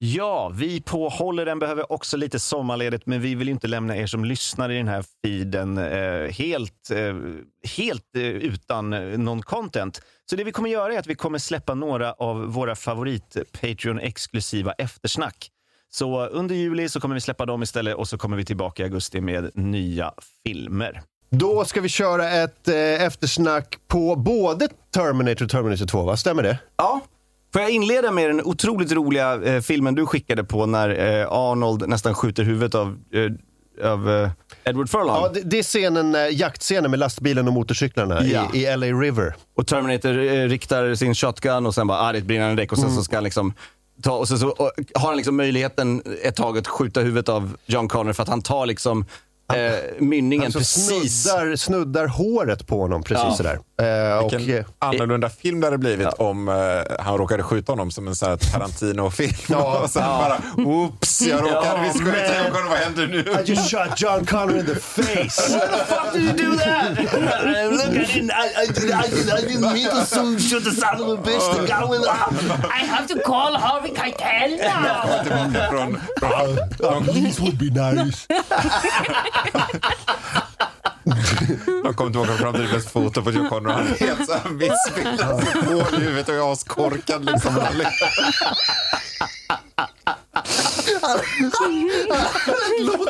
Ja, vi på Håller behöver också lite sommarledigt, men vi vill inte lämna er som lyssnar i den här feeden eh, helt, eh, helt eh, utan eh, någon content. Så det vi kommer göra är att vi kommer släppa några av våra favorit Patreon-exklusiva eftersnack. Så under juli så kommer vi släppa dem istället och så kommer vi tillbaka i augusti med nya filmer. Då ska vi köra ett eh, eftersnack på både Terminator och Terminator 2, va? Stämmer det? Ja. Får jag inleda med den otroligt roliga eh, filmen du skickade på när eh, Arnold nästan skjuter huvudet av, eh, av eh, Edward Furlong? Ja, det, det är scenen, eh, jaktscenen med lastbilen och motorcyklarna Ja. i, i LA River. Och Terminator eh, riktar sin shotgun och sen bara, ah, det är ett brinnande däck och sen så ska han liksom ta, och sen så och, har han liksom möjligheten ett tag att skjuta huvudet av John Connor för att han tar liksom eh, mynningen Alltså precis. snuddar, snuddar håret på på precis Ja. sådär. Eh, och, Vilken eh, annorlunda film det hade blivit om eh, han råkade skjuta honom som en sån här Tarantino-film. Ja. och sen bara, oops, jag råkade Ja, visst skjuta. John Connor, vad händer nu? I just shot John Connor in the face! fuck did you do that? Look, I didn't, I, I, did, I, did, I didn't mean to so- shoot the son of a bitch. The guy with I have to call Harvey Keitel now. Tillbaka från, från, These would be nice. de kom tillbaka till framtiden foto på John Connor. Han är helt såhär missbildad, hål i huvudet och är askorkad liksom. Låt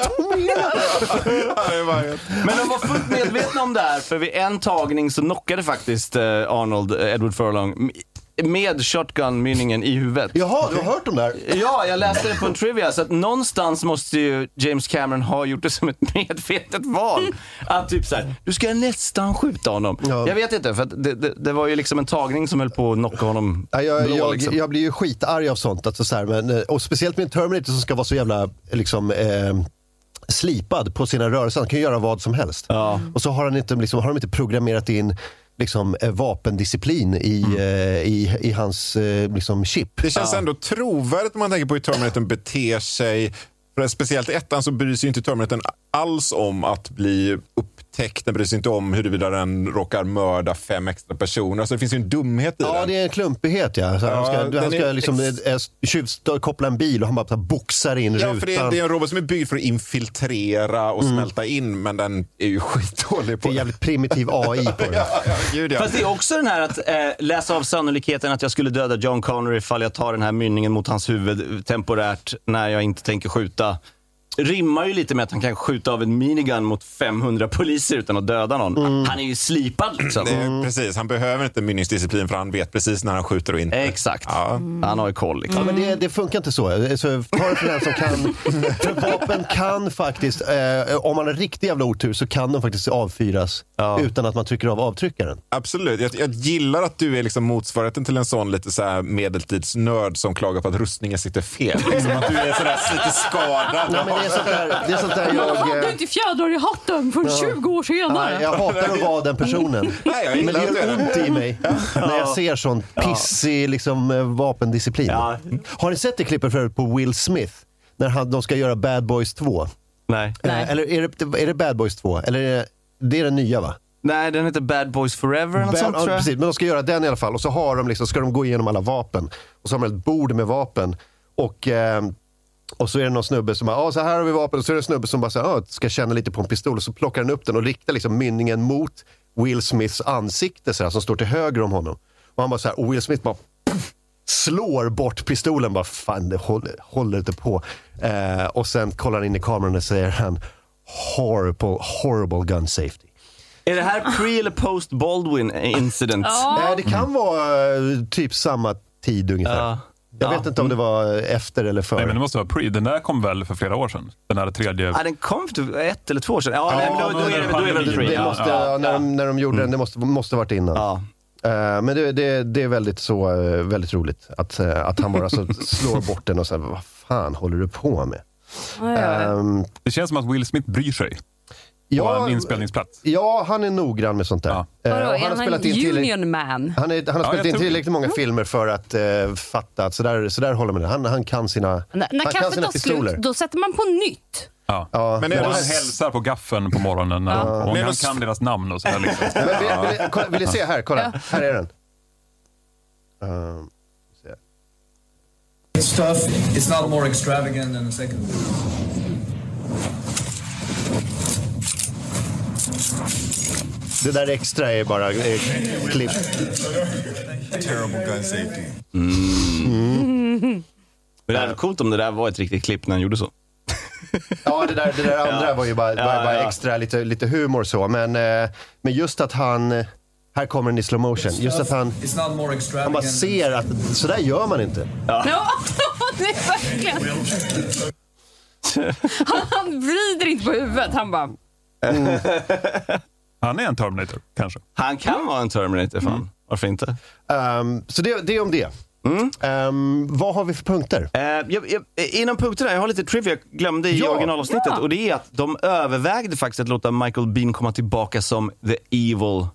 är Men de var fullt medvetna om det här, för vid en tagning så knockade faktiskt eh, Arnold eh, Edward Furlong med shotgun-mynningen i huvudet. Jaha, du har hört om det här? Ja, jag läste det på en trivia, så att någonstans måste ju James Cameron ha gjort det som ett medvetet val. Att typ såhär, du ska nästan skjuta honom. Ja. Jag vet inte, för det, det, det var ju liksom en tagning som höll på att knocka honom Ja, jag, blå. jag, liksom. jag blir ju skitarg av sånt. Alltså, så här, men, eh, och speciellt med en Terminator som ska vara så jävla liksom, eh, slipad på sina rörelser. Han kan ju göra vad som helst. Ja. Och så har, han inte, liksom, har de inte programmerat in liksom, eh, vapendisciplin i, Mm. eh, i, i hans eh, liksom, chip. Det känns ändå trovärdigt om man tänker på hur Terminator beter sig. För speciellt ettan så bryr sig inte Terminator alls om att bli upptäckt. Den bryr sig inte om huruvida den råkar mörda fem extra personer. Så det finns ju en dumhet i Ja, den. det är en klumpighet. Ja. Så Ja, han ska, den han ska liksom, ex- eh, tjuvstå- koppla en bil och han bara så boxar in Ja, rutan. för det är, det är en robot som är byggd för att infiltrera och smälta in, men den är ju skitdålig på det är jävligt primitiv AI på det. Ja, ja, gud ja. Fast det är också den här att eh, läsa av sannolikheten att jag skulle döda John Connor ifall jag tar den här mynningen mot hans huvud temporärt när jag inte tänker skjuta. Rimmar ju lite med att han kan skjuta av en minigun mot 500 poliser utan att döda någon. Han är ju slipad liksom. Det är, precis, han behöver inte mynningsdisciplin för han vet precis när han skjuter och inte. Exakt. Ja. Han har ju koll. Liksom. Ja, men det, det funkar inte så. så ta det för den som kan. För vapen kan faktiskt, eh, om man har riktig jävla otur, så kan de faktiskt avfyras Ja. utan att man trycker av avtryckaren. Absolut. Jag, jag gillar att du är liksom motsvarigheten till en sån lite så här medeltidsnörd som klagar på att rustningen sitter fel. Liksom att du är sådär lite skadad. Nej, men det är sånt där, det är sånt där jag... hade Eh, inte fjädrar i hatten för 20 år senare. nej, jag hatar att vara den personen. Nej, jag Men det gör ont i mig när jag ser sån pissig liksom, eh, vapendisciplin. Ja. Har ni sett det klippet förut på Will Smith? När han, de ska göra Bad Boys 2. Nej. Eh, eller är det, är det Bad Boys 2? Eller är det, det är den nya va? Nej, den heter Bad Boys Forever Bad, sånt ja, tror jag. precis, men de ska göra den i alla fall. Och så har de liksom, ska de gå igenom alla vapen. Och så har de ett bord med vapen. Och, eh, och så är det någon snubbe som bara, ah, så här har vi vapen. Och så är det en snubbe som bara ah, ska känna lite på en pistol. Och så plockar han upp den och riktar liksom mynningen mot Will Smiths ansikte så här, som står till höger om honom. Och han bara så här, och Will Smith bara slår bort pistolen. Bara, fan, det håller, håller inte på. Eh, och sen kollar han in i kameran och säger han horrible, horrible gun safety. Är det här pre eller post Baldwin incident? Eh, det kan vara eh, typ samma tid ungefär. Ja. Jag Ja. vet inte om det var efter eller före. Nej, men det måste vara pre. Den där kom väl för flera år sedan? Den här tredje... Ja, den kom för ett eller två år sedan. Ja, nej, men då, då, är det, då är det väl det, pre. det Ja. måste, ja, när, de, när de gjorde den, det måste, måste varit innan. Ja. Eh, men det, det, det är väldigt, så, eh, väldigt roligt att, eh, att han bara så slår bort den och säger vad fan håller du på med? Ehm, Det känns som att Will Smith bryr sig ja, en inspelningsplats. ja, han är noggrann med sånt där. Ja. Eh, Vadå, och är han en union man? han, är, han har Ja, spelat in tillräckligt många filmer för att eh, fatta att sådär, sådär håller man det. Han, han kan sina, När, när han kan sina tar pistoler. slut, då sätter man på nytt. Ja. Ja, Men Och är han det- hälsar på gaffeln på morgonen när och Men han kan deras namn och sådär. Liksom. Men vill, vill, vill, vill ni se här? Kolla, här är den. Se. It's tough. It's not more extravagant than the second. Det där extra är bara eh, klipp. Terrible gun safety. Men det hade varit coolt om det där var ett riktigt klipp när han gjorde så. Ja, det där, det där andra Ja. var ju bara, Ja, bara, bara ja. extra, lite, lite humor så. Men, eh, men just att han, här kommer den i slow motion, just att han, It's not more han extravagant. bara ser att sådär gör man inte. Ja, det är verkligen... Han, han vrider inte på huvudet. Han bara... Han är en Terminator, kanske. Han kan vara en Terminator, fan. Varför inte? Ehm, så det, det är om det. Ehm, vad har vi för punkter? Eh, jag, jag, inom punkterna, jag har lite trivia jag glömde i Ja. originalavsnittet. Ja. Och det är att de övervägde faktiskt att låta Michael Bean komma tillbaka som the evil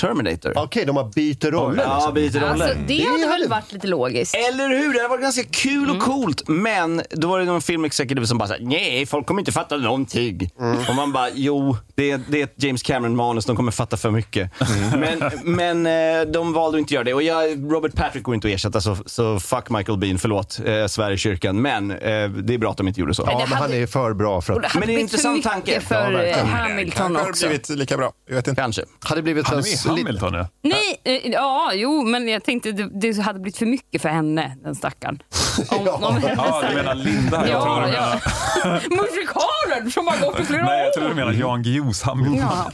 Terminator. Okej, de har bytt roller. Ja, liksom. byter roller. Alltså, det hade väl hade- varit lite logiskt. Eller hur? Det hade varit ganska kul och coolt. Men då var det någon filmexecutive som bara sa nej, folk kommer inte fatta någonting. Och man bara, jo, det är, det är ett James Cameron-manus, de kommer fatta för mycket. Men, men eh, de valde att inte göra det. Och jag, Robert Patrick går inte att ersätta, så, så fuck Michael Bean, förlåt, eh, Sverigekyrkan. Men eh, det är bra att de inte gjorde så. Ja, det men han hade- är för bra för Och det att... hade Men det är en intressant mycket tanke. för Ja, verkligen. eh, Hamilton Kanske har också. det blivit lika bra. Jag vet inte. Kanske. Hade blivit Han en är med lite- Hamilton nu. Nej, eh, ja, jo, men jag tänkte det, det hade blivit för mycket för henne, den stackaren. Om, om Ja, du menar Linda? Jag tror Ja, du ja. menar... Musikalen som har gått i flera Nej, jag år. tror du menar Jan Guillous Hamilton. Ja.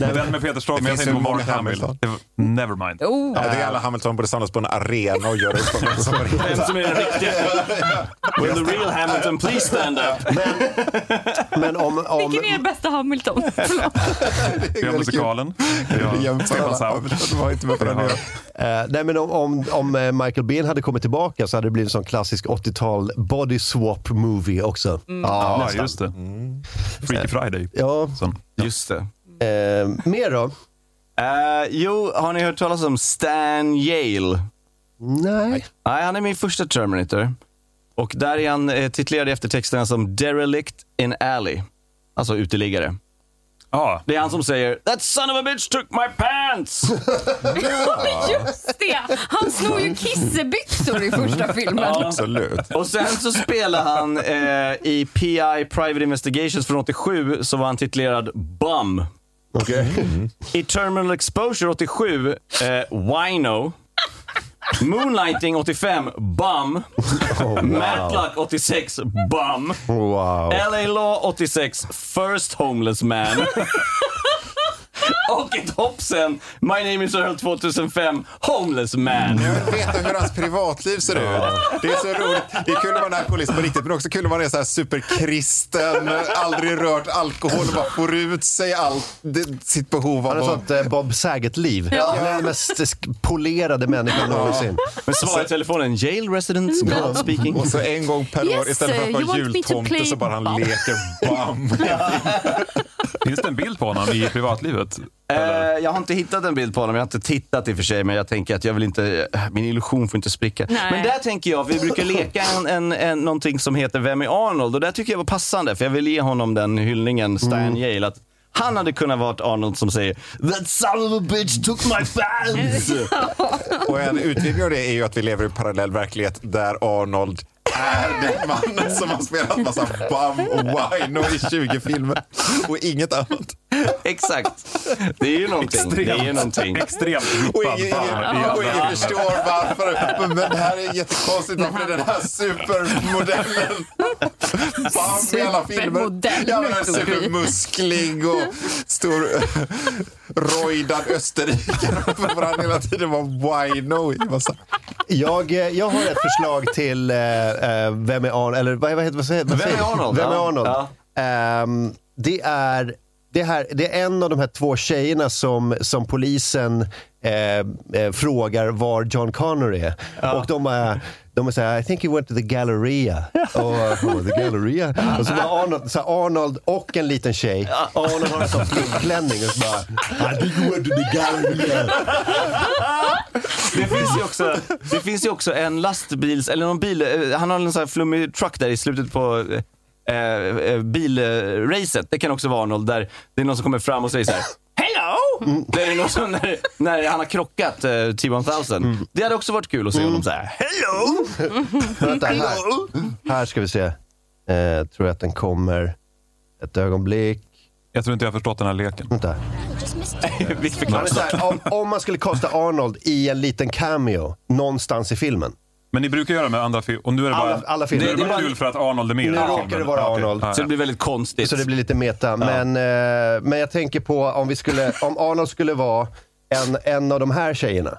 Men Den med Peter Storm, Det jag tänkte på Mark. Hamilton. Det var- Never mind. Oh. Ja, det är alla Hamilton borde samlas på en arena och göra uppgörelser. Vem som är den riktiga? Will the real Hamilton please stand up? Men om... om Vilken är bästa Hamilton? Förlåt. Vi har musikalen. Vi har Stefan Sauk. Det var inte med på den nivån. Eh, nej, men om, om, om eh, Michael Bean hade kommit tillbaka så hade det blivit en sån klassisk 80-tal body swap movie också. Ja, nästan. just det. Freaky Friday. Ja, Sån. Just det. eh, mer då? Eh, jo, har ni hört talas om Stan Yale? Nej. Nej, han är min första Terminator. Och där är han eh, titulerad i eftertexterna som Derelict in Alley. Alltså uteliggare. Ja, Det är han som säger “That son of a bitch took my pants!” Just det! Han snor ju kissebyxor i första filmen. Absolut. Och sen så spelar han eh, i PI Private Investigations från 87 så var han titulerad Bum. Okej. I Terminal Exposure 87, eh, Wino. Moonlighting 85, Bum. Matlock 86, Bum. Wow. LA Law 86, First Homeless Man. Och ett hopp sen, My Name is Earl 2005, Homeless Man. Jag vill veta hur hans privatliv ser ut. Det är så roligt. Det är kul att vara närpolis på riktigt, men också kul att vara en så här superkristen, aldrig rört alkohol och bara får ut sig allt, det, sitt behov Han av har att... sånt eh, Bob Saget-liv. Han är den mest polerade människan någonsin. Men svara i telefonen, Jail residents, God speaking. Och så en gång per Yes, år, istället för att vara jultomte så bara han leker bam. finns det en bild på honom i privatlivet? Eh, jag har inte hittat en bild på honom, jag har inte tittat i och för sig, men jag tänker att jag vill inte, min illusion får inte spricka. Nej. Men där tänker jag, vi brukar leka en, en, en, någonting som heter Vem är Arnold? Och där tycker jag var passande, för jag vill ge honom den hyllningen, Stan Yale, att han hade kunnat vara Arnold som säger That son of a bitch took my pants! Och en utvidgning av det är ju att vi lever i en parallell verklighet där Arnold är den mannen som har spelat massa bum och wino i 20 filmer och inget annat. Exakt. Det är ju någonting. Det är ju någonting. Extremt Och ingen, bam i och ingen förstår varför. Men det här är jättekonstigt. Varför är den här supermodellen bam i alla filmer? Supermodell, Ja, men supermusklig och stor rojdad österrikare. Varför han hela tiden var wino i massa... Jag, eh, jag har ett förslag till eh, eh, Vem är Arnold? Eller vad, vad heter vad säger, Vem är Arnold? Vem är Ja. Arnold? Ja. Ehm, det, är, det, här, det är en av de här två tjejerna som, som polisen eh, eh, frågar var John Connor är. Och de är, de är såhär, I think he went to the Galleria. och, oh, the Galleria. och så var Arnold, så Arnold och en liten tjej. Arnold har en sån fluggklänning och så bara, I think he went to the Galleria. Det finns, ju också, det finns ju också en lastbils, eller någon bil, eh, han har en sån här flummig truck där i slutet på eh, eh, bilracet. Det kan också vara Arnold, där det är någon som kommer fram och säger så här. Hello! Det är någon som, när, när han har krockat eh, T-1000. Det hade också varit kul att se honom så här. Hello! Vänta, här. här ska vi se. Eh, tror jag att den kommer. Ett ögonblick. Jag tror inte jag har förstått den här leken. Vänta. Vi så här, om, om man skulle kasta Arnold i en liten cameo någonstans i filmen. Men ni brukar göra med andra filmer. Och nu är det bara, Alla, alla filmer. nu är det bara kul för att Arnold är med Nu råkar det vara Ja. Arnold. Ja, Så ja. det blir väldigt konstigt. Så det blir lite meta. Men, eh, men jag tänker på om, vi skulle, om Arnold skulle vara en, en av de här tjejerna.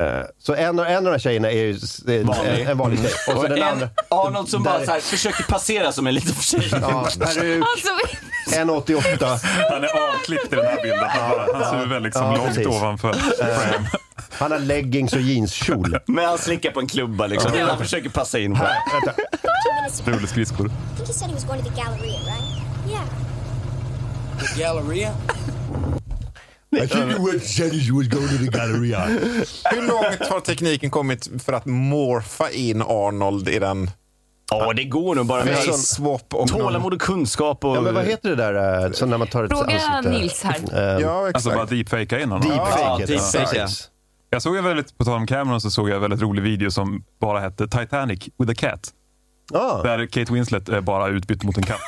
Eh, så en, av- en av de här tjejerna är ju Vanlig. en, en vanlig tjej. Och så den en, andra. Arnold som bara där- så här, försöker passera som en liten tjej. Ja, peruk, Alltså, 1,88. Han är avklippt i den här bilden. Han bara- Hans huvud är liksom Ja, långt precis. ovanför frame. Han har leggings och jeanskjol. Men han slickar på en klubba liksom. Han försöker passa in. Bara. Vänta. Rullskridskor. I think he said he was going to the Galleria, right? Yeah. I think you went said you was going to the Galleria. Hur långt har tekniken kommit för att morfa in Arnold i den Ja, det går nog bara med sån swap? och tålamod och kunskap. Och... Ja, men vad heter det där eh, så när man tar ett Fråga ansikte? Nils här. Eh, Ja, exakt. Alltså bara deepfakea in honom. Deepfake. Ja, deepfake, ja. Jag såg en väldigt, på tal om Cameron så såg jag en väldigt rolig video som bara hette Titanic with a cat. Ah. Där Kate Winslet är bara utbytt mot en katt.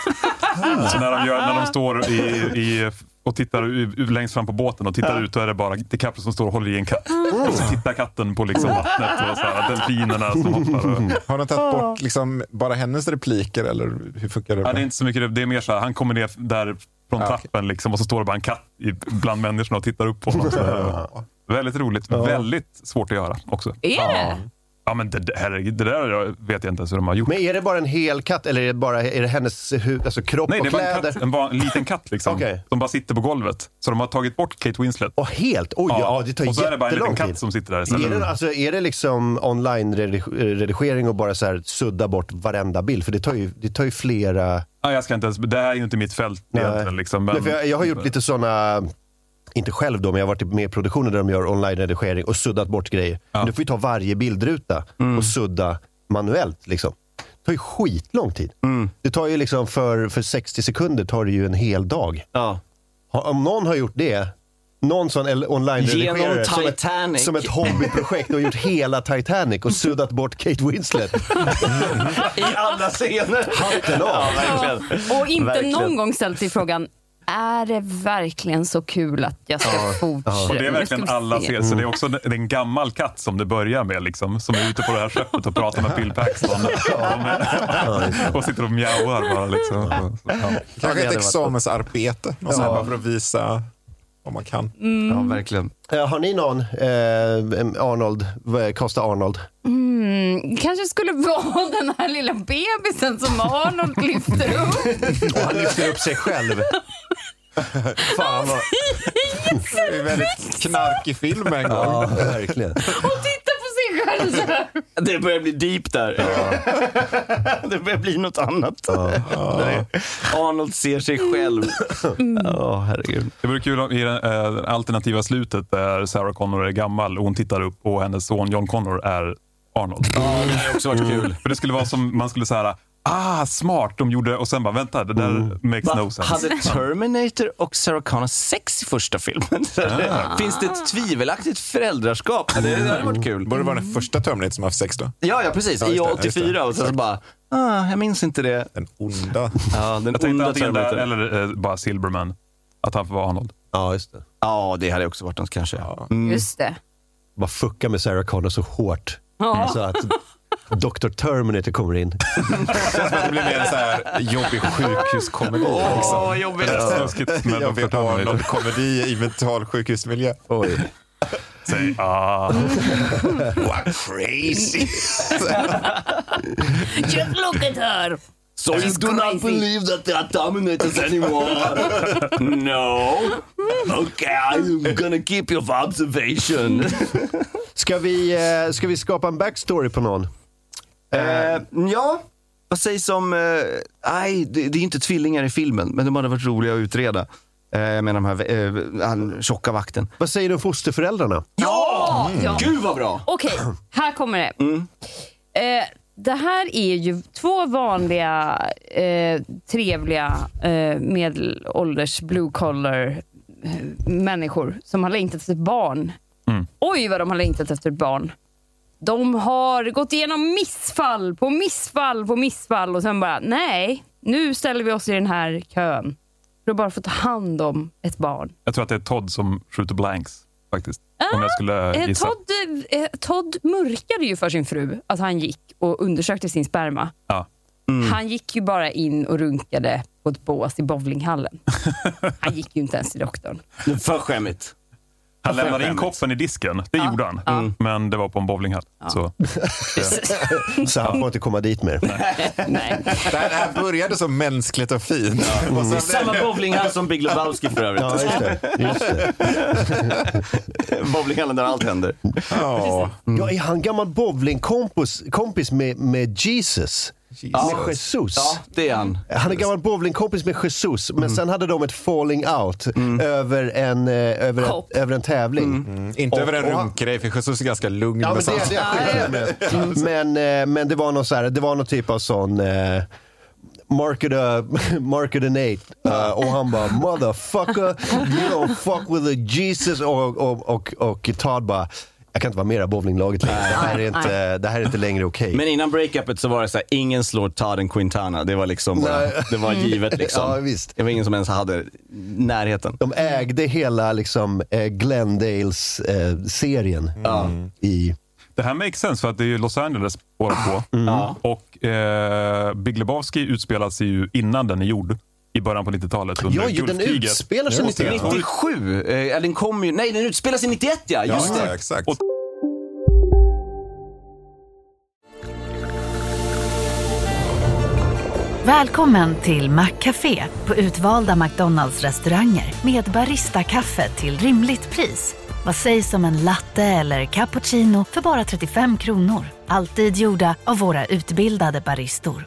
så när de, gör, när de står i, i, och tittar u- u- längst fram på båten och tittar ut, då är det bara DiCaprio som står och håller i en katt. Och så tittar katten på liksom vattnet och så här, delfinerna som hoppar. Och, Har de tagit bort liksom bara hennes repliker eller hur funkar det? ja, det är inte så mycket, det- är mer så här, han kommer ner där från Ja, trappen liksom, och så står det bara en katt i, bland människorna och tittar upp på honom. Väldigt roligt, väldigt svårt att göra också. är det? Ja men det, herregud, det där vet jag inte ens hur de har gjort. Men är det bara en hel katt eller är det bara är det hennes alltså kropp Nej, det och är bara en, kläder? katt, en, en liten katt liksom. Okej. Som bara sitter på golvet. Så de har tagit bort Kate Winslet. Och helt? Oj, ja, det tar och så är det bara en jättelång liten tid. katt som sitter där Är istället. det, alltså, är det liksom online-redigering och bara så här sudda bort varenda bild? För det tar ju, det tar ju flera... Ja, jag ska inte ens, det här är ju inte mitt fält egentligen. Liksom, men, Nej, för jag, jag har gjort lite sådana, inte själv då, men jag har varit med i produktioner där de gör online-redigering och suddat bort grejer. Men du får ju ta varje bildruta och sudda manuellt. Liksom. Det tar ju skitlång tid. Det tar ju liksom för, för 60 sekunder tar det ju en hel dag. Ja. Ha- Om någon har gjort det, någon sån online-redigerare Genom som ett, som ett hobbyprojekt och gjort hela Titanic och suddat bort Kate Winslet. I alla scener. Hatten av. Ja. Och inte Verkligen. någon gång ställt sig frågan, är det verkligen så kul att jag ska fortsätta? Och det är verkligen alla ser. Så det är också en, gammal katt som det börjar med, liksom, som är ute på det här skeppet och pratar med Bill Paxton. och sitter och mjauar bara. Liksom. Ja. Kanske ett examensarbete. Och så här bara för att visa vad man kan. Ja, verkligen. Eh, har ni någon eh, Arnold, eh, Costa Arnold? Mm, kanske skulle vara den här lilla bebisen som Arnold lyfter upp. Och han lyfter upp sig själv. Fan vad... Det är väldigt knarkig film en gång. Ja, verkligen. Och titta på sig själv så här. Det börjar bli deep där. det börjar bli något annat. Nej. Arnold ser sig själv. Ja, herregud. Det vore kul om i det eh, alternativa slutet där Sarah Connor är gammal och hon tittar upp och hennes son John Connor är Arnold. Ja, det har också varit kul. För det skulle vara som man skulle säga Ah, smart. De gjorde, och sen bara, vänta, det där makes Va? no sense. Hade Terminator och Sarah Connor sex i första filmen? Finns det ett tvivelaktigt föräldraskap? Det, det hade varit kul. Borde det vara den första Terminator som har haft sex då? Ja, ja precis. Ja, I just det, just det. 84 och sen så bara, ah, jag minns inte det. Den onda. Ja, den Jag onda Terminator. eller eh, bara Silverman. Att han får vara Arnold. Ja, just det. Ja, det hade också varit något kanske. Mm. Just det. Bara fucka med Sarah Connor så hårt. Ja. Så att Dr. Terminator kommer in. känns som att det blir mer en så här jobbig sjukhuskomedi. Åh, liksom. vad jobbigt. Snuskigt med Jobbig Dr. Terminator. Arnold-komedi i mentalsjukhusmiljö. Oj. Säg ah. What crazy. Just look at her. So you do not believe that there are Terminators anymore? no. Okay, I'm gonna keep you for observation. Ska vi, eh, ska vi skapa en backstory på någon? Eh, ja, vad sägs om... Eh, nej, det, det är inte tvillingar i filmen, men de hade varit roliga att utreda. Eh, menar de här, eh, han tjocka vakten. Vad säger du om fosterföräldrarna? Ja! ja. Gud vad bra! Okej, här kommer det. Eh, det här är ju två vanliga, trevliga, medelålders blue collar människor som har längtat efter barn. Oj, vad de har längtat efter barn. De har gått igenom missfall på missfall på missfall och sen bara, nej, nu ställer vi oss i den här kön för att bara få ta hand om ett barn. Jag tror att det är Todd som skjuter blanks. Faktiskt. Om jag skulle Eh, gissa. Todd, eh, Todd mörkade ju för sin fru att han gick och undersökte sin sperma. Ja. Han gick ju bara in och runkade på ett bås i bowlinghallen. Han gick ju inte ens till doktorn. För skämmigt. Han lämnade in koppen i disken. Det gjorde han. ja. Men det var på en bowlinghall. Så. Så han får inte komma dit mer. Nej. Det här, det här började så mänskligt och fint. Och sen- Samma bowlinghall som Big Lebowski för övrigt. Ja, just det. Just det. Bowlinghallen där allt händer. Ja. Ja, är han gammal bowlingkompis kompis med, med Jesus? Med Jesus? Ja, det är han. Han är gammal bowlingkompis med Jesus, men sen hade de ett falling out över, en, eh, över, Kopp. en, över en tävling. Mm, Inte Och- över en och runkgrej, för Jesus är ganska lugn Ja, men det, det jag med. Men, eh, men det var någon, så här, det var någon typ av sån... Eh, Market, uh, market an eight. Uh, och han bara motherfucker, you don't fuck with the Jesus. Och, och, och, och Todd bara, jag kan inte vara med i det här bowlinglaget längre. Det här är inte, det här är inte längre okej. Men innan breakupet så var det så här, ingen slår Todd and Quintana. Det var liksom bara, det var givet liksom. Ja, visst. Det var ingen som ens hade närheten. De ägde hela liksom, eh, Glendales-serien i... Det här makes sense för att det är ju Los Angeles båda två. Ja. Och eh, Big Lebowski utspelar sig ju innan den är gjord. I början på 90-talet under Ja, ju, den Gulfkriget. utspelar sig Just det. 91. 97, eh, den kom ju, nej den utspelar sig 91 ja, just Ja, det. exakt. Och- Välkommen till Maccafé på utvalda McDonalds restauranger med Baristakaffe till rimligt pris. Vad sägs om en latte eller cappuccino för bara 35 kronor? Alltid gjorda av våra utbildade baristor.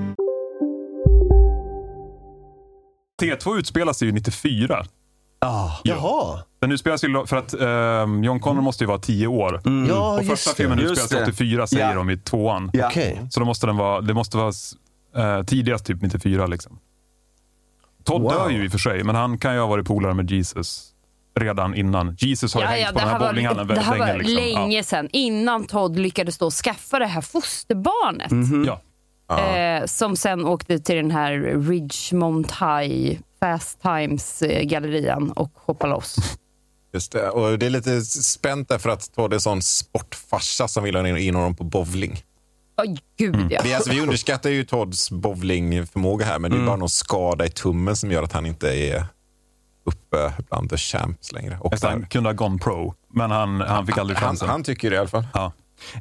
T2 utspelar sig ju 94. Ah. Jaha. Den utspelas ju för att ehm, John Connor måste ju vara 10 år. Ja, och första just det. filmen Just utspelar sig det. 84 säger Ja. de i tvåan. Ja. Okej. Så då måste den vara, det måste vara eh, tidigast typ 94 liksom. Todd Wow. dör ju i och för sig, men han kan ju ha varit polare med Jesus redan innan. Jesus har Ja, hängt ja, på det den här här var, bowlinghallen det väldigt här var länge. Liksom. länge sedan, innan Todd lyckades då skaffa det här fosterbarnet. Ja. Eh, som sen åkte till den här Ridgemont High Fast Times-gallerian och hoppade loss. Just det. Och det är lite spänt där för att Todd är sån sportfarsa som vill ha in honom på bowling. Oj, gud ja. Vi, alltså, vi underskattar ju Todds bowlingförmåga här, men det är bara någon skada i tummen som gör att han inte är uppe bland the champs längre. Och han kunde ha gone pro, men han, han fick aldrig han, chansen. han tycker det i alla fall. Ja.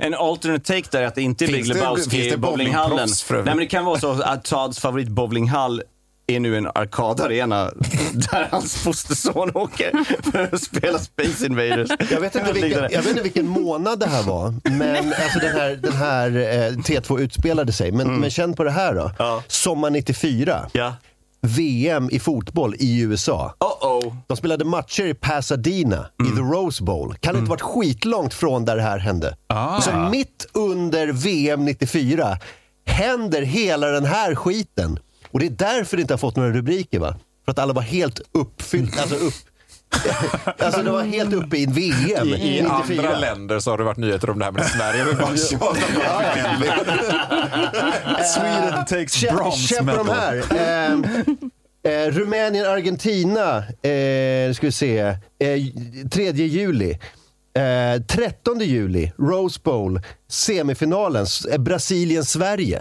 En alternate take där är att det inte är Big Lebowski finns det i bowlinghallen. Nej, men det kan vara så att Todds favorit bowlinghall är nu en arkadarena där hans fosterson åker för att spela Space Invaders. Jag vet, inte vilken, jag vet inte vilken månad det här var, men alltså den här, den här eh, T2 utspelade sig. Men, men känn på det här då. Sommar 94. Ja. VM i fotboll i USA. Uh-oh. De spelade matcher i Pasadena i The Rose Bowl. Kan inte varit skitlångt från där det här hände. Ah. Så mitt under VM 94 händer hela den här skiten. Och det är därför det inte har fått några rubriker va? För att alla var helt uppfyllda, alltså upp... alltså det var helt uppe i VM I, I 94. andra länder så har det varit nyheter om det här med Sverige. Vi bara tjatar på Sweden takes bronze på de medal. här. Eh, eh, Rumänien, Argentina. Eh, ska vi se. Eh, 3 juli. Eh, 13 juli, Rose Bowl, semifinalen, eh, Brasilien-Sverige.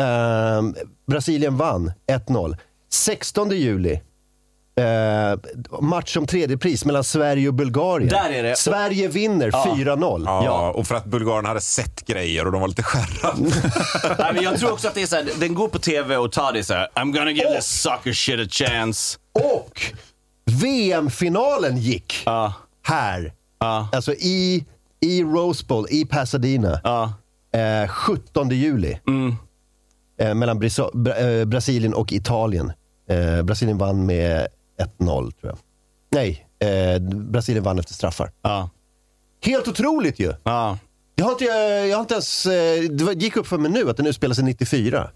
Eh, Brasilien vann 1-0. 16 juli, eh, match om tredje pris mellan Sverige och Bulgarien. Där är det. Sverige vinner Ja. 4-0. Ja, och för att bulgarerna hade sett grejer och de var lite skärrade. Nej, men jag tror också att det är så här, den går på tv och Todd är så här, I'm gonna give this sucker shit a chance. Och VM-finalen gick Ja. här. Ja. Alltså i, i Rose Bowl i Pasadena. Ja. Eh, 17 juli. Mm. Eh, mellan Bra- eh, Brasilien och Italien. Eh, Brasilien vann med 1-0 tror jag. Nej, eh, Brasilien vann efter straffar. Ja. Helt otroligt ju! Ja. Jag har inte, jag har inte ens, eh, det gick upp för mig nu att den utspelar sig 94.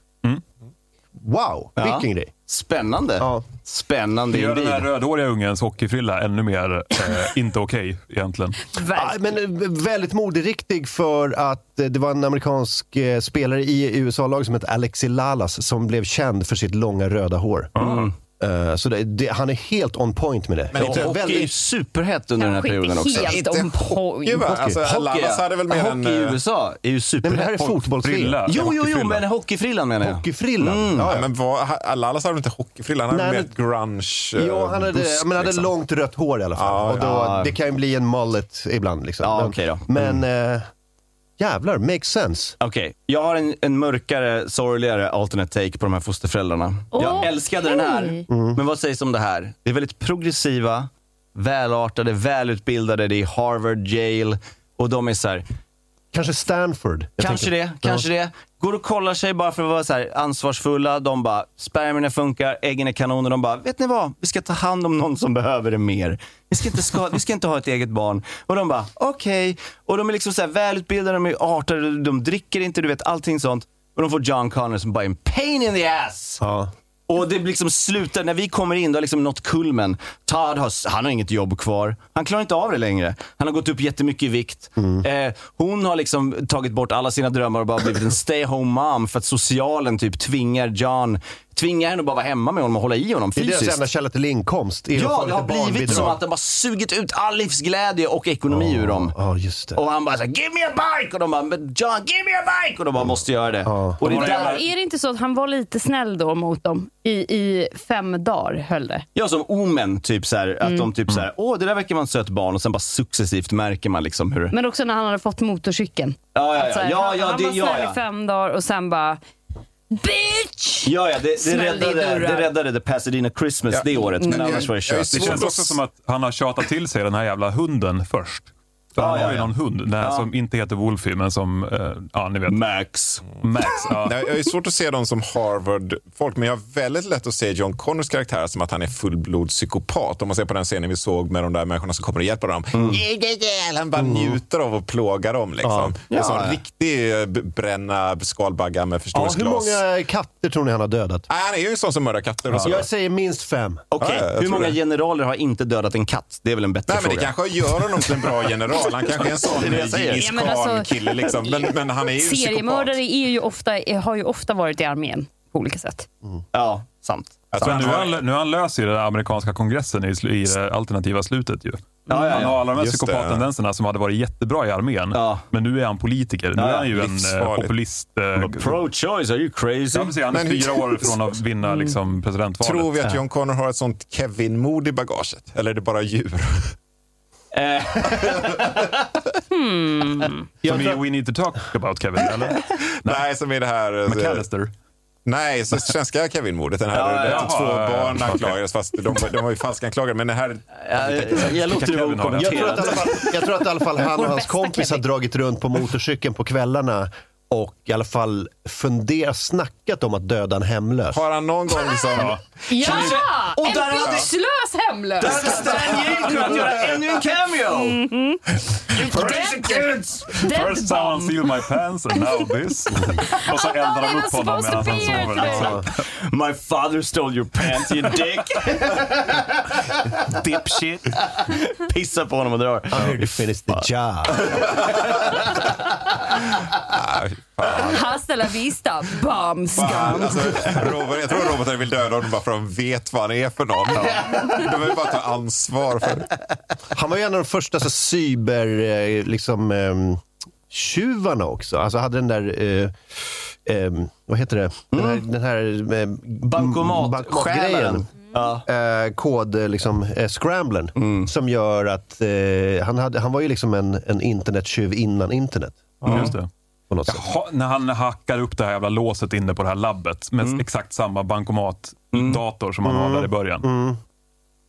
Wow, Ja. vilken grej. Spännande. Ja. Spännande Det gör den här rödhåriga ungens hockeyfrilla ännu mer eh, inte okej egentligen. Ja, men eh, väldigt moderiktig för att eh, det var en amerikansk eh, spelare i USA-laget som hette Alexi Lalas som blev känd för sitt långa röda hår. Eh, så det, det, han är helt on point med det. Men inte- Hockey är ju väldigt, superhett under den här perioden också. helt Inte on hockey, point. va? Alltså, Hockey, hade väl mer hockey en... i eh, USA är ju nej, men det här är superhett. fotbollsfrilla. Frilla. Jo, jo, jo, men hockeyfrillan menar jag. Hockeyfrillan. Mm. Ja, men vad, Lallas hade väl inte hockeyfrilla? Han hade mer ett grunge eh, Jo, han hade, busk, men hade liksom. långt rött hår i alla fall. Ja, och då, ja. Det kan ju bli en mullet ibland. Liksom. Ja, men okej då. men eh, jävlar, makes sense. Okej, jag har en, en mörkare, sorgligare alternate take på de här fosterföräldrarna. Jag Okej. älskade den här, Mm. men vad sägs om det här? Det är väldigt progressiva, välartade, välutbildade, det är Harvard, Yale och de är så här, Kanske Stanford. Kanske tänker. det, kanske det. Går och kollar sig bara för att vara så här ansvarsfulla. De bara, spermierna funkar, äggen är kanoner. De bara, vet ni vad? Vi ska ta hand om någon som behöver det mer. Vi ska inte, ska, vi ska inte ha ett eget barn. Och de bara, okej. Och de är liksom så här välutbildade, de är artade, de dricker inte, du vet allting sånt. Och de får John Connor som bara är en pain in the ass. Ja. Och det liksom slutar, när vi kommer in, då har liksom nått kulmen. Todd har, han har inget jobb kvar. Han klarar inte av det längre. Han har gått upp jättemycket i vikt. Eh, hon har liksom tagit bort alla sina drömmar och bara blivit en stay home mom för att socialen typ tvingar John, tvingar henne att bara vara hemma med honom och hålla i honom Det är deras fysiskt. enda källa till inkomst. att Ja, det har blivit som att de har sugit ut all livsglädje och ekonomi ur dem. Ja, just det. Och han bara såhär, give me a bike! Och de bara, "Men John, give me a bike! Och de bara, måste göra det. Och det är Där, är det inte så att han var lite snäll då mot dem? I, i fem dagar höll det. Ja, som Omen, typ så här, Mm. att de typ så här, åh det där verkar vara en söt barn och sen bara successivt märker man liksom hur... Men också när han hade fått motorcykeln. Ja, ja, Att ja, här, ja, han, ja, han det, var ja, snäll ja. i fem dagar och sen bara Bitch! Ja, ja, det, det, räddade, det räddade The Pasadena Christmas Ja. det året, men jag- annars var det kört. Det känns också som att han har tjatat till sig den här jävla hunden först. För Ja, han ja, har ju ja. någon hund här Ja. som inte heter Wolfie men som, eh, ja ni vet. Max. Max. Ja. Nej, Jag är svårt att se dem som Harvard-folk, men jag har väldigt lätt att se John Connors karaktär som att han är fullblodspsykopat. Om man ser på den scenen vi såg med de där människorna som kommer och hjälper dem. Mm. Han bara njuter av att plåga dem. Liksom. Ja. En sån Ja. riktig eh, bränna skalbaggar med Ja, hur förstoringsglas. många katter tror ni han har dödat? Nej, han är ju en sån som mördar katter och så. Jag säger minst fem. Okej, Ja, ja, jag hur många det. generaler har inte dödat en katt? Det är väl en bättre Nej, men fråga. det kanske gör honom till en bra general. Han kanske är en sån. Djingis Ja, men alltså- Khan-kille. Liksom. Men, men han är ju. Seriemördare är ju ofta, har ju ofta varit i armén på olika sätt. Ja, sant. Jag tror nu, han, nu han löst i den amerikanska kongressen i, i det alternativa slutet. Ju. Ja, ja, Han har ja. alla de här psykopattendenserna som hade varit jättebra i armén. Ja. Men nu är han politiker. Nu Ja, är ja, han ju en eh, populist. Eh, Pro-choice, are you crazy? ja, precis, han är Men- fyra år från att vinna liksom, presidentvalet. Tror vi att John Connor har ett sånt Kevin-mod i bagaget? Eller är det bara djur? Hmm. Som i We Need To Talk About Kevin, eller? Nej, som är det här... eh, McAllister. Nej, så svenska Kevin-mordet. Den här Ja, två ja, ja. barn anklagades, fast de, de var ju falska anklagade. Men det här... Ja, jag låter det vara. Jag tror, att i fall, jag tror att i alla fall han och hans kompis har dragit runt på motorcykeln på kvällarna och i alla fall funderat, snackat om att döda en hemlös. Har han någon gång liksom... Ja! Och en byxlös hemlös! Där hade Stan Gale kunnat göra ännu en cameo! First someone steal my pants and now this. Och så eldar de upp honom medan han sover. Liksom. My father stole your pants you dick! Dipshit. Pissar på honom och drar. I'm here to finish the job. Hasta la vista, scum. Alltså, Robert, jag tror att robotar vill döda honom bara för att de vet vad han är för någon. De vill bara ta ansvar för Han var ju en av de första så, cyber, eh, liksom, ehm, tjuvarna också. Alltså hade den där, eh, ehm, vad heter det? Den här, den här eh, Bankomat- bankomatgrejen. Ja. Eh, kod, eh, liksom, eh, scramblern. Som gör att eh, han, hade, han var ju liksom en, en internettjuv innan internet. Just det. På något sätt. Jaha, när han hackar upp det här jävla låset inne på det här labbet med exakt samma bankomatdator som han har där i början.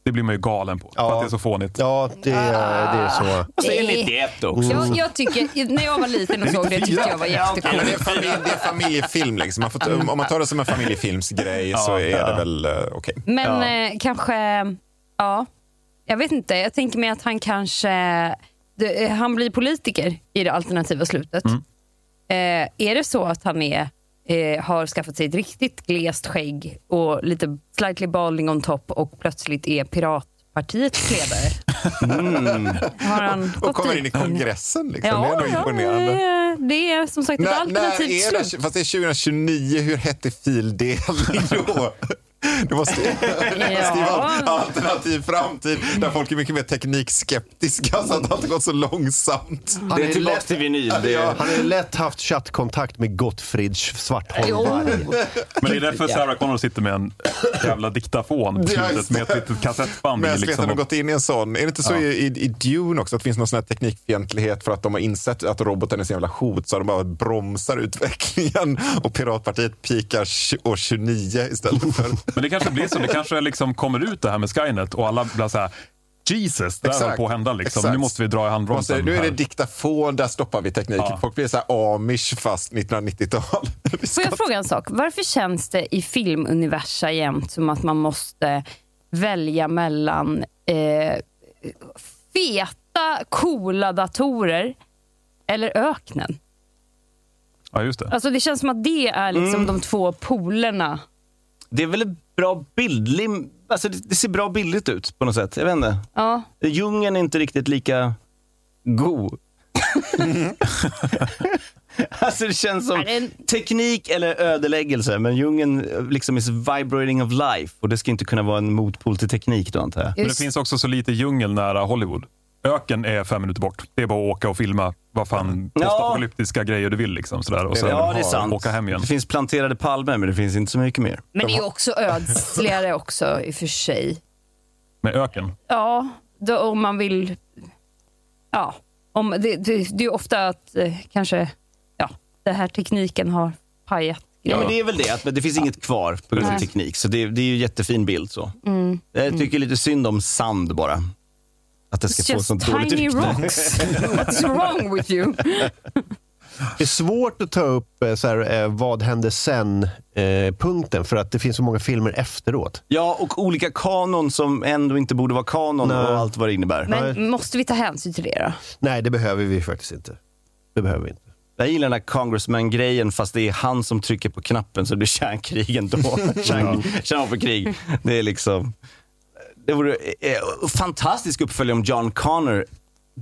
Det blir man ju galen på. För att det är så fånigt. Ja, det, det är så. Och så är det 91 också. Jag, jag tycker, när jag var liten och såg det tyckte jag var Ja, jättekul. det, är familj, det är familjefilm. Liksom. Man får, om man tar det som en familjefilmsgrej så är det väl eh, okej. Men eh, kanske, ja, jag vet inte. Jag tänker mig att han kanske, det, han blir politiker i det alternativa slutet. Eh, är det så att han är, eh, har skaffat sig ett riktigt glest skägg och lite slightly balding on top och plötsligt är piratpartiets ledare? Har han Och kommer in i kongressen. Liksom. det är Ja, nog ja imponerande. det, är, det är som sagt ett När, när alternativt är slut. det? Fast det är 2029. Hur hette fildelning då? Du måste, du måste ju vara en alternativ framtid där folk är mycket mer teknikskeptiska så att allt går så långsamt. Han Det är är tillbaka lätt- till vinyl. Det är, Han har ju lätt haft chattkontakt med Gottfrid Svartholm Jo. Varg. Men det är därför Sarah Connor sitter med en jävla diktafon på Ja, slutet med ett litet kassettband. i Mänskligheten Liksom. har gått in i en sån. Är det inte så Ja. i, i Dune också att det finns någon sån här teknikfientlighet för att de har insett att roboten är så jävla hot så de bara bromsar utvecklingen och Piratpartiet pikar år 29 istället för... Men det kanske blir så. Det kanske liksom kommer ut det här med Skynet och alla blir så här Jesus, det här håller på att hända. Liksom. Exakt. Nu måste vi dra i Måste, handbromsen. nu är det här. diktafon, där stoppar vi teknik. Ja. Folk blir så här amish fast 1990-tal. Får jag fråga en sak? Varför känns det i filmuniversa jämt som att man måste välja mellan eh, feta, coola datorer eller öknen? Ja, just det. Alltså det känns som att det är liksom Mm. de två polerna. det är väl bra bildlig... Alltså det, det ser bra bildligt ut på något sätt. Jag vet inte. Ja. Djungeln är inte riktigt lika god. alltså det känns som teknik eller ödeläggelse, men djungeln eh, liksom is vibrating of life. Och det ska inte kunna vara en motpol till teknik då antar jag. Men det finns också så lite djungel nära Hollywood. Öken är fem minuter bort. Det är bara att åka och filma vad fan Ja. postapokalyptiska grejer du vill. Liksom, sådär. Och sen Ja, det är sant. åka hem igen. Det finns planterade palmer, men det finns inte så mycket mer. Men det är också ödsligare också i och för sig. Med öken. Ja, då, om man vill... Ja, om, det, det, det är ofta att eh, kanske ja, den här tekniken har pajat Ja, men det är väl det, att det finns inget kvar på grund av Nej. teknik. Så det, det är ju en jättefin bild. så. Mm. Jag tycker lite synd om sand bara. Att det ska It's få just sånt dåligt tiny rykte. rocks. What's wrong with you? Det är svårt att ta upp eh, så här, eh, vad hände sen-punkten för att det finns så många filmer efteråt. Ja, och olika kanon som ändå inte borde vara kanon Nej. och allt vad det innebär. Men måste vi ta hänsyn till det då? Nej, det behöver vi faktiskt inte. Det behöver vi inte. Jag gillar den här congressman-grejen fast det är han som trycker på knappen så det blir kärnkrig ändå. Kärn, kärnvapenkrig. Det är liksom... Det vore eh, fantastisk uppföljare om John Connor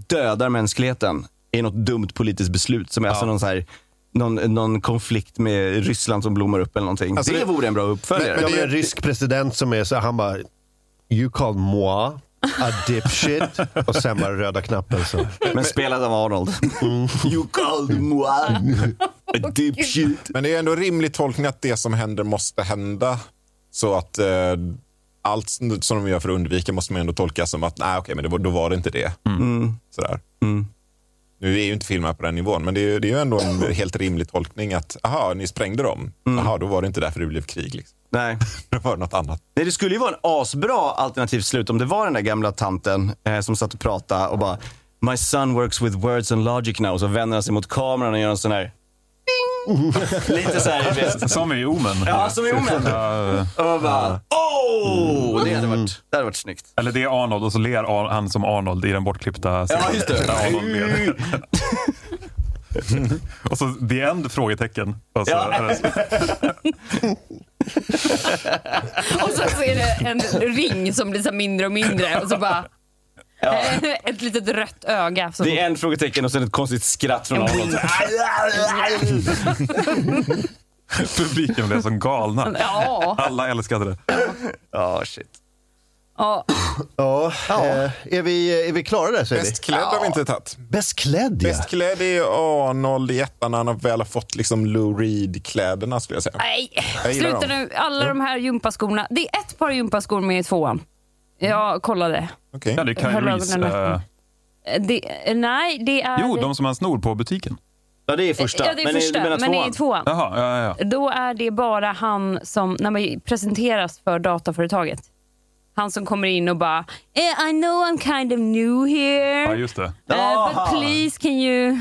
dödar mänskligheten i något dumt politiskt beslut. Som är alltså någon, så här, någon, någon konflikt med Ryssland som blommar upp eller någonting. Alltså det, det- vore en bra uppföljare. Men, det är en rysk president som är så här, han bara You call moi a dipshit och sen bara röda knappen. Så. Men spelad av Arnold. you called moi a dipshit. Men det är ändå rimlig tolkning att det som händer måste hända. Så att eh, allt som de gör för att undvika måste man ändå tolka som att nej, okej, men det var, då var det inte det. Mm. Sådär. Nu är ju inte filmer på den nivån, men det är, ju- det är ju ändå en helt rimlig tolkning att aha, ni sprängde dem. Aha, då var det inte därför det blev krig. Liksom. Nej. Då var det något annat. Nej, det skulle ju vara en asbra alternativt slut om det var den där gamla tanten eh, som satt och pratade och bara My son works with words and logic now. Och så vänder han sig mot kameran och gör en sån här Lite så här. Som i Omen. Ja, som i Omen. Och bara oh! Det hade varit, det hade varit snyggt. Eller det är Arnold och så ler Ar- han som Arnold i den bortklippta scenen. Ja, just det. Där Arnold ler. och så the end? Frågetecken. Och så, Ja. Och så, är det en ring som blir så mindre och mindre och så bara ett litet rött öga. Som, Det är en frågetecken och sen ett konstigt skratt från Arnold. Publiken blev som galna. Ja. Alla älskade det. Ja, shit. Ja. Ja, eh, är, vi, är vi klara där säger Bäst vi? klädd har vi inte tagit. Bäst klädd ja. Bäst klädd är Arnold i ettan när han väl har fått liksom Lou Reed-kläderna skulle jag säga. Nej, Jag sluta dem. nu. Alla de här gympaskorna. Det är ett par gympaskor med i tvåan. Jag kollade. Okej. Ja, det är Reese. ögonen öppna. eh, Det, nej, det är... jo, de som han snor på butiken. Ja, det är första. Ja, det är men första, menar men det är tvåan? tvåan. Jaha, ja, ja. Då är det bara han som, när man presenteras för dataföretaget. Han som kommer in och bara eh, I know I'm kind of new here. ja just det. Uh, but please can you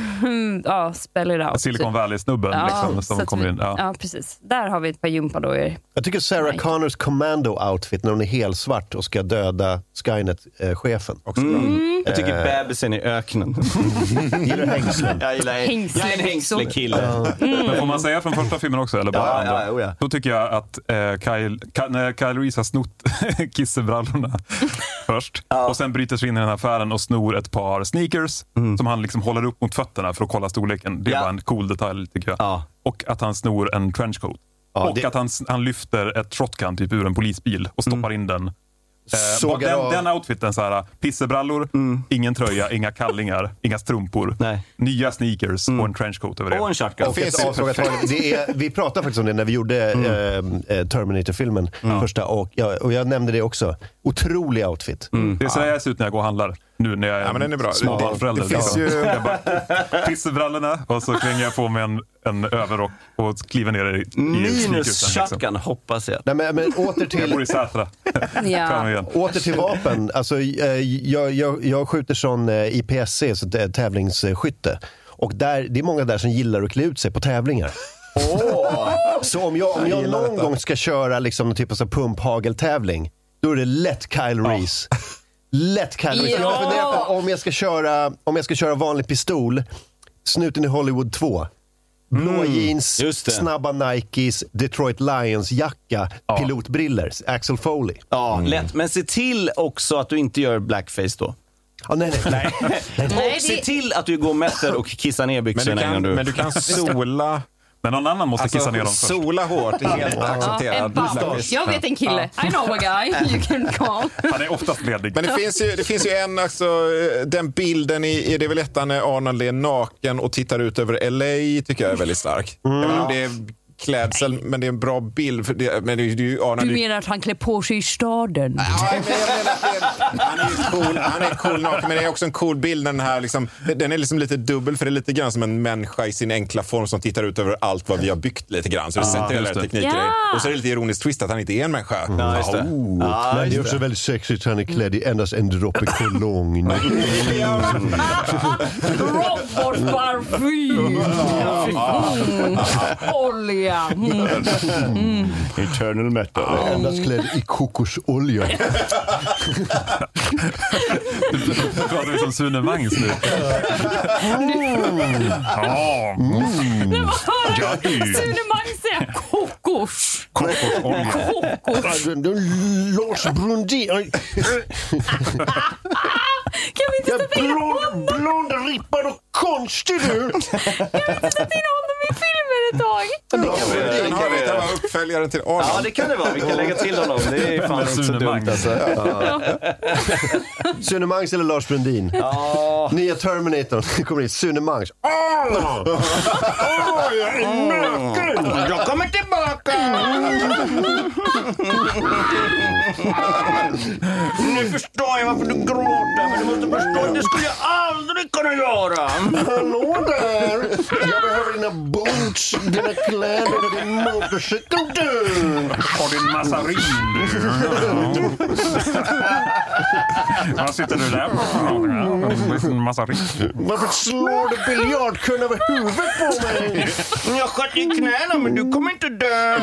ja, spell it out. Silicon Valley-snubben Ja, liksom, så som att kommer vi- in. Ja. Ja, precis. Där har vi ett par gympadojor. Jag tycker Sarah Connors commando-outfit när hon är helsvart och ska döda Skynet-chefen. Mm. Jag tycker bebisen i öknen. Gillar hängslen. Jag gillar Hängsle- Jag är en hängslekille. Men får man säga från första filmen också? Eller bara Ja, andra? ja, oh ja. Då tycker jag att eh, Kyle, när Kyle Reese har snott kissebrallorna först och sen bryter sig in i den här affären och snor ett par sneakers som han liksom håller upp mot fötterna för att kolla storleken. Det Ja. var en cool detalj tycker jag. Ja. Och att han snor en trenchcoat. Ja, och det- att han, han lyfter ett shotgun typ ur en polisbil och stoppar in den. Eh, den, av- den outfiten, så här, pissebrallor, ingen tröja, inga kallingar, inga strumpor. Nej. Nya sneakers och en trenchcoat över det. Och en shotgun. Och ett avsågat hår. det är, vi pratade faktiskt om det när vi gjorde eh, eh, Terminator-filmen, första. Och jag, och jag nämnde det också. Otrolig outfit. Det är så jag ser ut när jag går och handlar. Nu när jag är, Ja, men den är bra. en småbarnsförälder. Det finns liksom. ju- Jag bara pissebrallorna och så klänger jag på mig en, en överrock och kliver ner i, i Minus sneakersen, liksom. shotgun, hoppas jag. Nej, men, men åter Jag till, bor i Sätra. Ja. åter till vapen. Alltså, eh, jag, jag, jag skjuter sån eh, IPSC, så det är tävlingsskytte. Och där, det är många där som gillar att klä ut sig på tävlingar. Så om jag, om jag någon gång ska köra liksom, en typ av pumphageltävling, då är det lätt Kyle Reese. Lätt Kyle Reese. Jag Ja. funderar på om jag ska köra, om jag ska köra vanlig pistol, Snuten i Hollywood 2. Blå jeans, just det. snabba Nikes, Detroit Lions-jacka, pilotbriller, Axel Foley. Ja, lätt. Men se till också att du inte gör blackface då. Ja, nej, nej. Nej, Och se till att du går method och kissar ner Men du, byxorna innan kan, du... men du kan sola, Men någon annan måste kissa ner dem alltså, först. sola hårt. är helt ja, en accepterad. bump. Jag vet en kille. I know a guy you can call. Han är oftast ledig. Men det finns ju, det finns ju en, alltså, den bilden i, i det är väl ettan när Arnold är naken och tittar ut över LA tycker jag är väldigt stark. Jag vet inte om det är klädsel, men det är en bra bild. För det, men det, är- det är ju Arnold. Du menar att han klär på sig i staden? Ja, men jag menar att det- han är cool, han är cool naken, men det är också en cool bild den här liksom, den är liksom lite dubbel för det är lite grann som en människa i sin enkla form som tittar ut över allt vad vi har byggt lite grann. Så det sätter hela tekniker i. Ja. Och så är det lite ironiskt twist att han inte är en människa. Ja, just det. Oh. Ja, Men det är också väldigt sexigt, han är klädd i endast en droppe cologne. Robotparfym! Mm. Olja! Mm. Eternal metal. Endast klädd i kokosolja. Nu pratar vi som Sune Mangs nu. Ja, Hör du Sune Mang säga kokos? kokosolja. Kokos. Lars Brundin. Kan vi inte sätta in Blond, blond, rippad och konstig du. sätta in honom i filmen ett tag? Den har vi, det var uppföljaren till Arnold. Ja, det kan det vara. Vi kan lägga till honom. Det är fan inte så dumt alltså. Sune Mangs eller Lars Brundin? Nya Terminator kommer hit. Sune Mangs. Åh, jag är naken! Jag kommer tillbaka! Nu förstår jag varför du gråter, men du måste förstå att det skulle jag aldrig kunna göra. Hallå där! Jag behöver dina boots, dina kläder och din motorcykel du! Och din massarin du. Vad sitter du där på? En massarin. Varför slår du biljardkön över huvudet på mig? Jag sköt i knäna, men du kommer inte dö.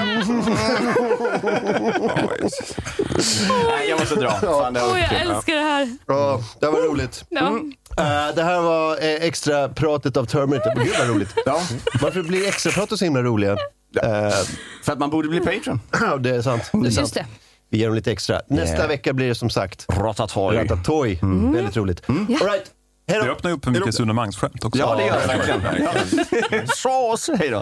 Nej, jag måste dra. Fan, det var Åh, jag älskar det här. Ja, det var roligt. Ja. Eh, det här var eh, extra pratet av Terminator. Gud vad roligt. Ja. Varför blir extra pratet så himla roliga? Eh, För att man borde bli Patreon. ja, det är sant. Det är sant. Just det. Vi ger dem lite extra. Nästa Yeah. vecka blir det som sagt Ratatouille. Ratatouille. Väldigt roligt. All right. Hej Det öppnar ju upp för mycket evenemangsskämt också. Ja, det gör det verkligen. Så, säg då.